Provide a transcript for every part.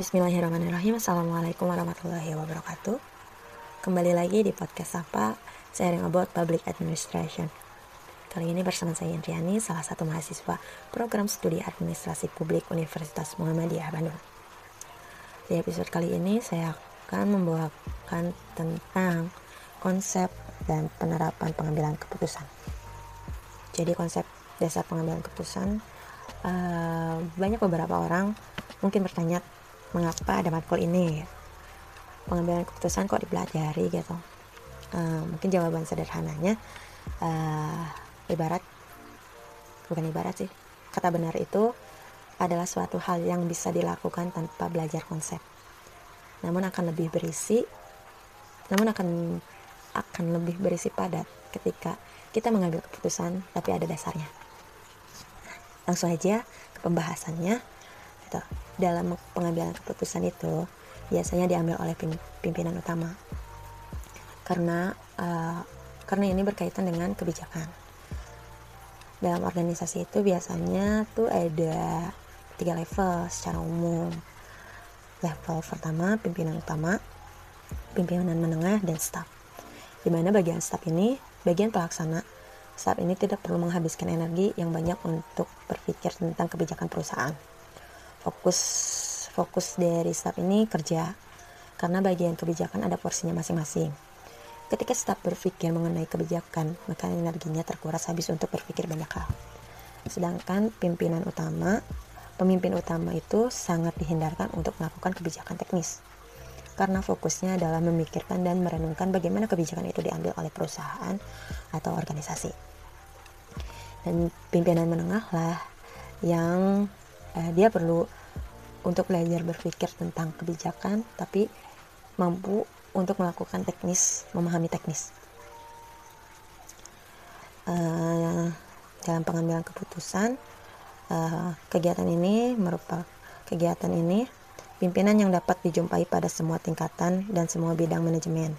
Bismillahirrahmanirrahim. Assalamualaikum warahmatullahi wabarakatuh. Kembali lagi di podcast apa Sharing about Public Administration. Kali ini bersama saya Indriani Salah satu mahasiswa program studi administrasi publik Universitas Muhammadiyah Bandung. Di episode kali ini saya akan membawakan tentang konsep dan penerapan pengambilan keputusan. Jadi konsep dasar pengambilan keputusan uh, Banyak beberapa orang mungkin bertanya mengapa ada matkul ini? Pengambilan keputusan kok dipelajari gitu. Uh, mungkin jawaban sederhananya uh, ibarat bukan ibarat sih kata benar itu adalah suatu hal yang bisa dilakukan tanpa belajar konsep. Namun akan lebih berisi namun akan akan lebih berisi padat ketika kita mengambil keputusan tapi ada dasarnya. Langsung aja ke pembahasannya gitu dalam pengambilan keputusan itu biasanya diambil oleh pimpinan utama. Karena uh, karena ini berkaitan dengan kebijakan. Dalam organisasi itu biasanya tuh ada tiga level secara umum. Level pertama pimpinan utama pimpinan menengah dan staff di mana bagian staff ini bagian pelaksana. Staff ini tidak perlu menghabiskan energi yang banyak untuk berpikir tentang kebijakan perusahaan fokus fokus dari staff ini kerja karena bagian kebijakan ada porsinya masing-masing. Ketika staff berpikir mengenai kebijakan, maka energinya terkuras habis untuk berpikir banyak hal. Sedangkan pimpinan utama, pemimpin utama itu sangat dihindarkan untuk melakukan kebijakan teknis. Karena fokusnya adalah memikirkan dan merenungkan bagaimana kebijakan itu diambil oleh perusahaan atau organisasi. Dan pimpinan menengah lah yang uh, dia perlu untuk belajar berpikir tentang kebijakan tapi mampu untuk melakukan teknis memahami teknis. Uh, dalam pengambilan keputusan uh, kegiatan ini merupakan kegiatan ini pimpinan yang dapat dijumpai pada semua tingkatan dan semua bidang manajemen.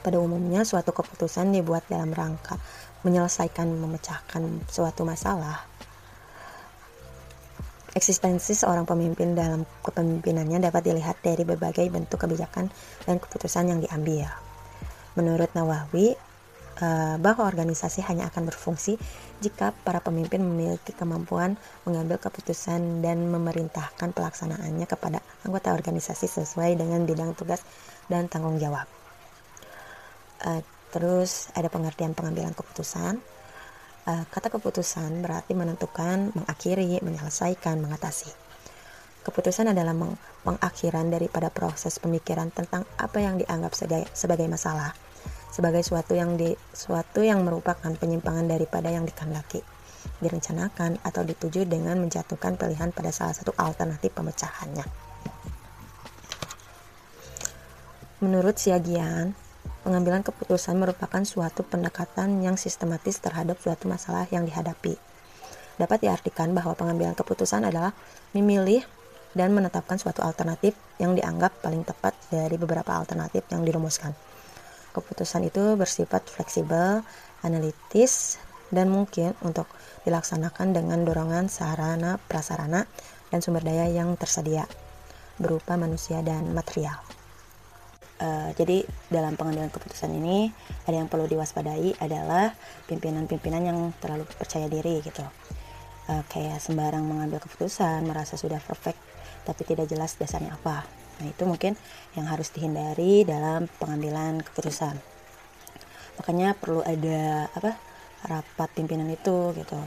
Pada umumnya suatu keputusan dibuat dalam rangka menyelesaikan memecahkan suatu masalah Eksistensi seorang pemimpin dalam kepemimpinannya dapat dilihat dari berbagai bentuk kebijakan dan keputusan yang diambil. Menurut Nawawi, eh, bahwa organisasi hanya akan berfungsi jika para pemimpin memiliki kemampuan mengambil keputusan dan memerintahkan pelaksanaannya kepada anggota organisasi sesuai dengan bidang tugas dan tanggung jawab. Eh, terus ada pengertian pengambilan keputusan Uh, kata keputusan berarti menentukan, mengakhiri, menyelesaikan, mengatasi. Keputusan adalah meng pengakhiran daripada proses pemikiran tentang apa yang dianggap sebagai, sebagai masalah, sebagai suatu yang di suatu yang merupakan penyimpangan daripada yang dikehendaki, direncanakan atau dituju dengan menjatuhkan pilihan pada salah satu alternatif pemecahannya. Menurut Siagian, Pengambilan keputusan merupakan suatu pendekatan yang sistematis terhadap suatu masalah yang dihadapi. Dapat diartikan bahwa pengambilan keputusan adalah memilih dan menetapkan suatu alternatif yang dianggap paling tepat dari beberapa alternatif yang dirumuskan. Keputusan itu bersifat fleksibel, analitis, dan mungkin untuk dilaksanakan dengan dorongan sarana, prasarana, dan sumber daya yang tersedia berupa manusia dan material. Uh, jadi dalam pengambilan keputusan ini ada yang perlu diwaspadai adalah pimpinan-pimpinan yang terlalu percaya diri gitu. Uh, kayak sembarang mengambil keputusan, merasa sudah perfect tapi tidak jelas dasarnya apa. Nah, itu mungkin yang harus dihindari dalam pengambilan keputusan. Makanya perlu ada apa? rapat pimpinan itu gitu.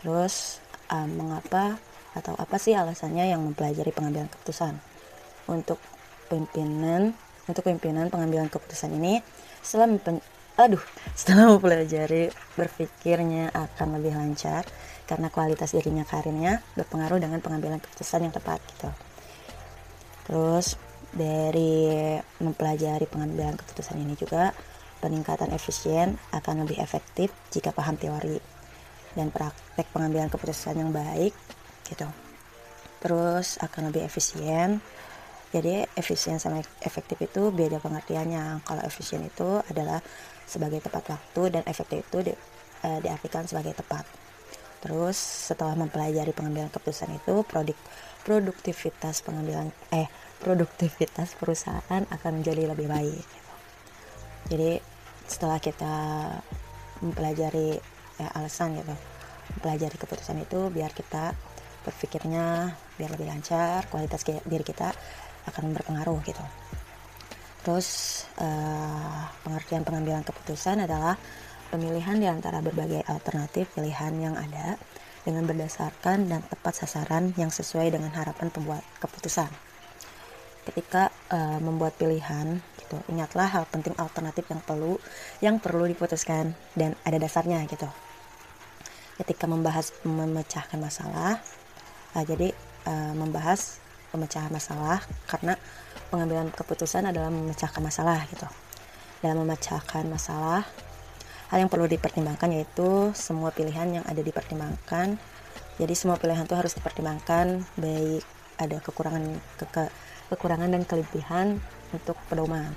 Terus uh, mengapa atau apa sih alasannya yang mempelajari pengambilan keputusan? Untuk pimpinan untuk pimpinan pengambilan keputusan ini setelah mempen, aduh setelah mempelajari berpikirnya akan lebih lancar karena kualitas dirinya karirnya berpengaruh dengan pengambilan keputusan yang tepat gitu. Terus dari mempelajari pengambilan keputusan ini juga peningkatan efisien akan lebih efektif jika paham teori dan praktek pengambilan keputusan yang baik gitu. Terus akan lebih efisien jadi efisien sama efektif itu beda pengertiannya. Kalau efisien itu adalah sebagai tepat waktu dan efektif itu di, uh, diartikan sebagai tepat. terus setelah mempelajari pengambilan keputusan itu produk produktivitas pengambilan eh produktivitas perusahaan akan menjadi lebih baik jadi setelah kita mempelajari eh, alasan gitu mempelajari keputusan itu biar kita berpikirnya biar lebih lancar kualitas diri kita akan berpengaruh gitu. Terus uh, pengertian pengambilan keputusan adalah pemilihan di antara berbagai alternatif pilihan yang ada dengan berdasarkan dan tepat sasaran yang sesuai dengan harapan pembuat keputusan. Ketika uh, membuat pilihan gitu ingatlah hal penting alternatif yang perlu yang perlu diputuskan dan ada dasarnya gitu. Ketika membahas memecahkan masalah uh, jadi uh, membahas pemecahan masalah karena pengambilan keputusan adalah memecahkan masalah gitu. Dalam memecahkan masalah hal yang perlu dipertimbangkan yaitu semua pilihan yang ada dipertimbangkan. Jadi semua pilihan itu harus dipertimbangkan baik ada kekurangan ke, ke kekurangan dan kelebihan untuk pedoman.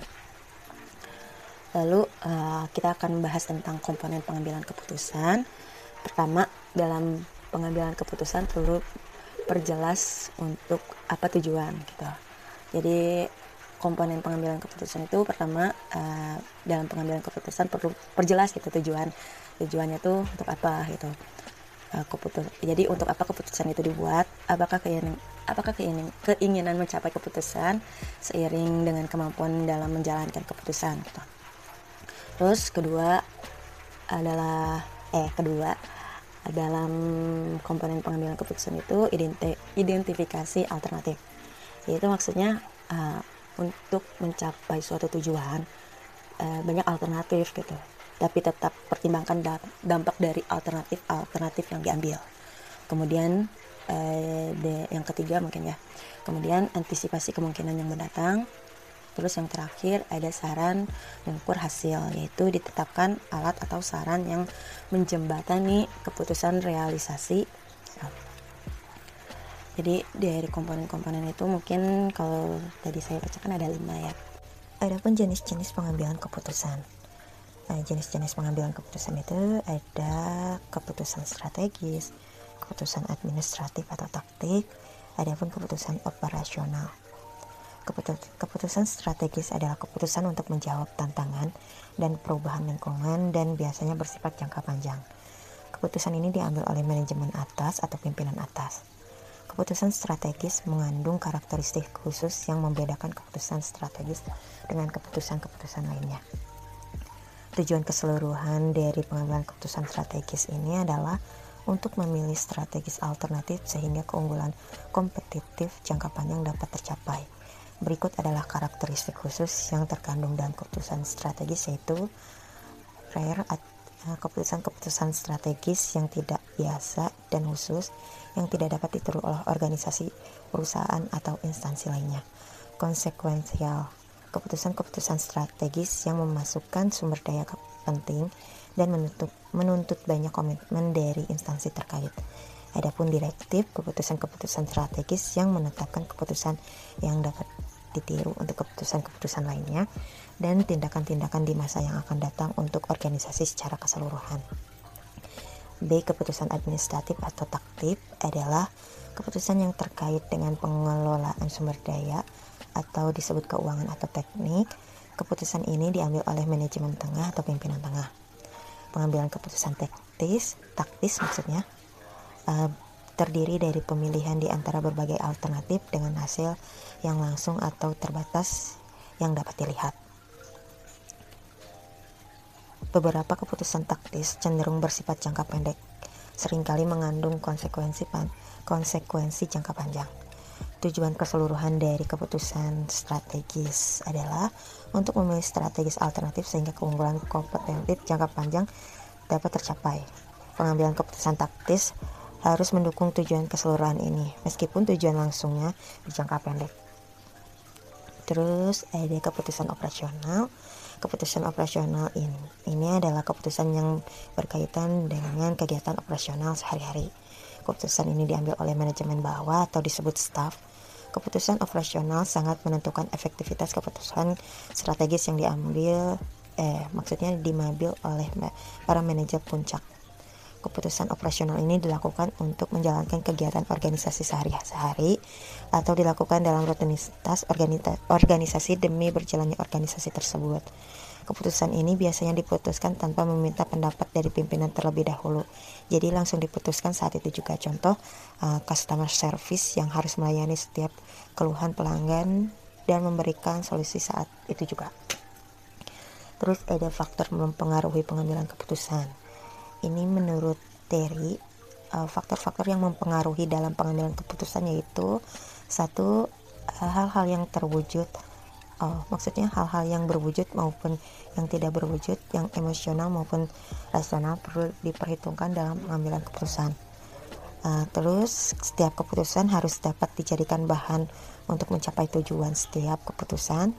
Lalu uh, kita akan membahas tentang komponen pengambilan keputusan. Pertama dalam pengambilan keputusan perlu perjelas untuk apa tujuan gitu. Jadi komponen pengambilan keputusan itu pertama uh, dalam pengambilan keputusan perlu perjelas gitu tujuan. Tujuannya tuh untuk apa gitu. Uh, keputus jadi untuk apa keputusan itu dibuat? Apakah keinginan apakah keinginan keinginan mencapai keputusan seiring dengan kemampuan dalam menjalankan keputusan gitu. Terus kedua adalah eh kedua dalam komponen pengambilan keputusan itu identifikasi alternatif. Yaitu maksudnya uh, untuk mencapai suatu tujuan uh, banyak alternatif gitu. Tapi tetap pertimbangkan dampak dari alternatif alternatif yang diambil. Kemudian uh, yang ketiga mungkin ya. Kemudian antisipasi kemungkinan yang mendatang Terus yang terakhir ada saran mengukur hasil yaitu ditetapkan alat atau saran yang menjembatani keputusan realisasi. Jadi dari komponen-komponen itu mungkin kalau tadi saya bacakan ada lima ya. Adapun jenis-jenis pengambilan keputusan. Nah, jenis-jenis pengambilan keputusan itu ada keputusan strategis, keputusan administratif atau taktik, adapun keputusan operasional. Keputusan strategis adalah keputusan untuk menjawab tantangan dan perubahan lingkungan dan biasanya bersifat jangka panjang. Keputusan ini diambil oleh manajemen atas atau pimpinan atas. Keputusan strategis mengandung karakteristik khusus yang membedakan keputusan strategis dengan keputusan-keputusan lainnya. Tujuan keseluruhan dari pengambilan keputusan strategis ini adalah untuk memilih strategis alternatif sehingga keunggulan kompetitif jangka panjang dapat tercapai Berikut adalah karakteristik khusus yang terkandung dalam keputusan strategis yaitu rare eh, keputusan-keputusan strategis yang tidak biasa dan khusus yang tidak dapat ditiru oleh organisasi, perusahaan, atau instansi lainnya. Konsekuensial keputusan-keputusan strategis yang memasukkan sumber daya penting dan menuntut, menuntut banyak komitmen dari instansi terkait. Adapun direktif, keputusan-keputusan strategis yang menetapkan keputusan yang dapat ditiru untuk keputusan-keputusan lainnya dan tindakan-tindakan di masa yang akan datang untuk organisasi secara keseluruhan. B. Keputusan administratif atau taktif adalah keputusan yang terkait dengan pengelolaan sumber daya atau disebut keuangan atau teknik. Keputusan ini diambil oleh manajemen tengah atau pimpinan tengah. Pengambilan keputusan taktis, taktis maksudnya, uh, terdiri dari pemilihan di antara berbagai alternatif dengan hasil yang langsung atau terbatas yang dapat dilihat. Beberapa keputusan taktis cenderung bersifat jangka pendek, sering kali mengandung konsekuensi pan konsekuensi jangka panjang. Tujuan keseluruhan dari keputusan strategis adalah untuk memilih strategis alternatif sehingga keunggulan kompetitif jangka panjang dapat tercapai. Pengambilan keputusan taktis harus mendukung tujuan keseluruhan ini, meskipun tujuan langsungnya berjangka pendek. Terus ada keputusan operasional. Keputusan operasional ini, ini adalah keputusan yang berkaitan dengan kegiatan operasional sehari-hari. Keputusan ini diambil oleh manajemen bawah atau disebut staff. Keputusan operasional sangat menentukan efektivitas keputusan strategis yang diambil, eh maksudnya dimambil oleh para manajer puncak Keputusan operasional ini dilakukan untuk menjalankan kegiatan organisasi sehari-hari atau dilakukan dalam rutinitas organisasi demi berjalannya organisasi tersebut. Keputusan ini biasanya diputuskan tanpa meminta pendapat dari pimpinan terlebih dahulu. Jadi langsung diputuskan saat itu juga. Contoh, uh, customer service yang harus melayani setiap keluhan pelanggan dan memberikan solusi saat itu juga. Terus ada faktor mempengaruhi pengambilan keputusan ini menurut Terry uh, faktor-faktor yang mempengaruhi dalam pengambilan keputusan yaitu satu uh, hal-hal yang terwujud oh, maksudnya hal-hal yang berwujud maupun yang tidak berwujud yang emosional maupun rasional perlu diperhitungkan dalam pengambilan keputusan. Uh, terus setiap keputusan harus dapat dijadikan bahan untuk mencapai tujuan setiap keputusan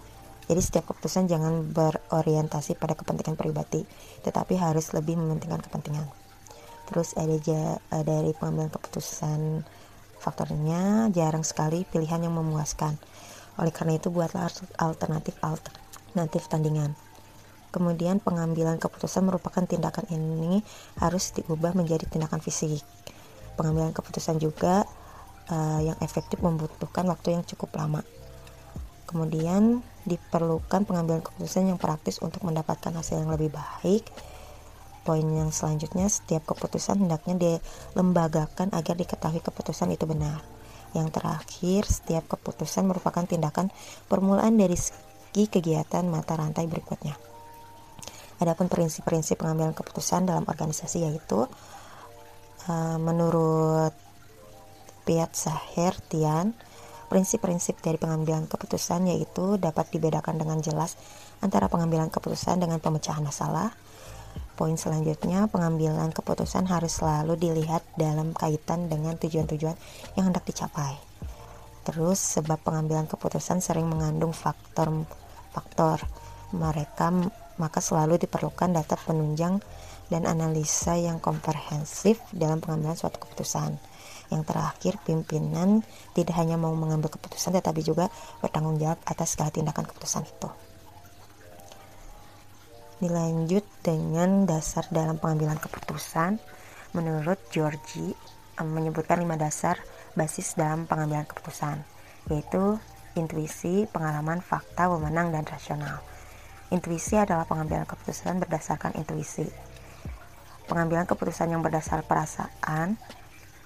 jadi setiap keputusan jangan berorientasi pada kepentingan pribadi, tetapi harus lebih mementingkan kepentingan. Terus ada ja, dari pengambilan keputusan faktornya jarang sekali pilihan yang memuaskan. Oleh karena itu buatlah alternatif alternatif tandingan. Kemudian pengambilan keputusan merupakan tindakan ini harus diubah menjadi tindakan fisik. Pengambilan keputusan juga uh, yang efektif membutuhkan waktu yang cukup lama. Kemudian diperlukan pengambilan keputusan yang praktis untuk mendapatkan hasil yang lebih baik. Poin yang selanjutnya, setiap keputusan hendaknya dilembagakan agar diketahui keputusan itu benar. Yang terakhir, setiap keputusan merupakan tindakan permulaan dari segi kegiatan mata rantai berikutnya. Adapun prinsip-prinsip pengambilan keputusan dalam organisasi yaitu uh, menurut Piazza Hertian Prinsip-prinsip dari pengambilan keputusan yaitu dapat dibedakan dengan jelas antara pengambilan keputusan dengan pemecahan masalah. Poin selanjutnya, pengambilan keputusan harus selalu dilihat dalam kaitan dengan tujuan-tujuan yang hendak dicapai. Terus, sebab pengambilan keputusan sering mengandung faktor-faktor mereka, maka selalu diperlukan data penunjang dan analisa yang komprehensif dalam pengambilan suatu keputusan. Yang terakhir, pimpinan tidak hanya mau mengambil keputusan tetapi juga bertanggung jawab atas segala tindakan keputusan itu. Dilanjut dengan dasar dalam pengambilan keputusan. Menurut Georgie menyebutkan lima dasar basis dalam pengambilan keputusan, yaitu intuisi, pengalaman, fakta, wewenang, dan rasional. Intuisi adalah pengambilan keputusan berdasarkan intuisi. Pengambilan keputusan yang berdasar perasaan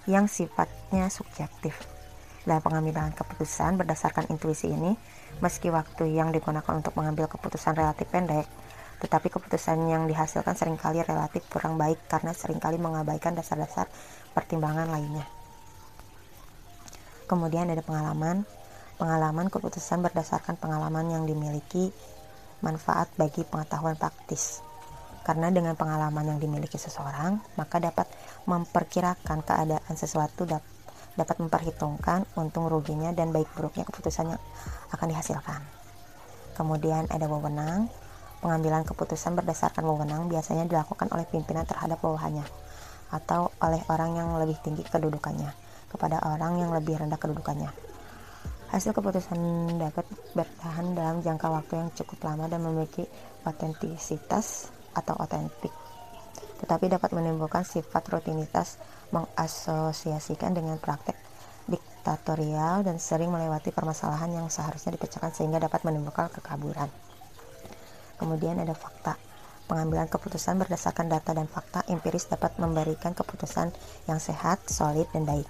yang sifatnya subjektif. Dalam pengambilan keputusan berdasarkan intuisi ini, meski waktu yang digunakan untuk mengambil keputusan relatif pendek, tetapi keputusan yang dihasilkan sering kali relatif kurang baik karena sering kali mengabaikan dasar-dasar pertimbangan lainnya. Kemudian ada pengalaman. Pengalaman keputusan berdasarkan pengalaman yang dimiliki manfaat bagi pengetahuan praktis karena dengan pengalaman yang dimiliki seseorang, maka dapat memperkirakan keadaan sesuatu dapat memperhitungkan untung ruginya dan baik buruknya keputusan yang akan dihasilkan. Kemudian ada wewenang. Pengambilan keputusan berdasarkan wewenang biasanya dilakukan oleh pimpinan terhadap bawahannya atau oleh orang yang lebih tinggi kedudukannya kepada orang yang lebih rendah kedudukannya. Hasil keputusan dapat bertahan dalam jangka waktu yang cukup lama dan memiliki otentisitas atau otentik tetapi dapat menimbulkan sifat rutinitas mengasosiasikan dengan praktek diktatorial dan sering melewati permasalahan yang seharusnya dipecahkan sehingga dapat menimbulkan kekaburan. Kemudian ada fakta. Pengambilan keputusan berdasarkan data dan fakta empiris dapat memberikan keputusan yang sehat, solid, dan baik.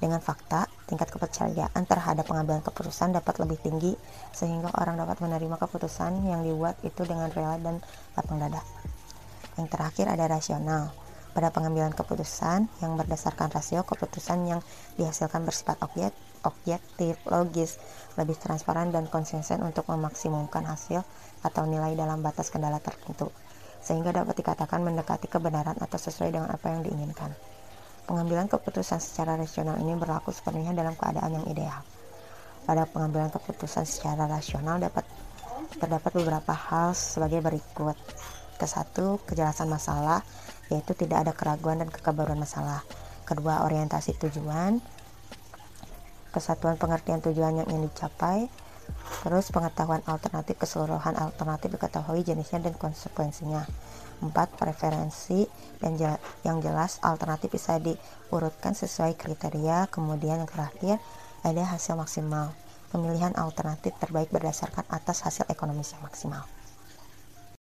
Dengan fakta, tingkat kepercayaan terhadap pengambilan keputusan dapat lebih tinggi sehingga orang dapat menerima keputusan yang dibuat itu dengan rela dan lapang dada. Yang terakhir ada rasional. Pada pengambilan keputusan yang berdasarkan rasio, keputusan yang dihasilkan bersifat objek, objektif, logis, lebih transparan dan konsisten untuk memaksimumkan hasil atau nilai dalam batas kendala tertentu, sehingga dapat dikatakan mendekati kebenaran atau sesuai dengan apa yang diinginkan. Pengambilan keputusan secara rasional ini berlaku sepenuhnya dalam keadaan yang ideal. Pada pengambilan keputusan secara rasional dapat terdapat beberapa hal sebagai berikut. Ke satu, kejelasan masalah, yaitu tidak ada keraguan dan kekebaruan masalah. Kedua, orientasi tujuan, kesatuan pengertian tujuan yang ingin dicapai. Terus pengetahuan alternatif keseluruhan alternatif diketahui jenisnya dan konsekuensinya. 4. Preferensi dan yang jelas alternatif bisa diurutkan sesuai kriteria. Kemudian yang terakhir ada hasil maksimal. Pemilihan alternatif terbaik berdasarkan atas hasil ekonomis yang maksimal.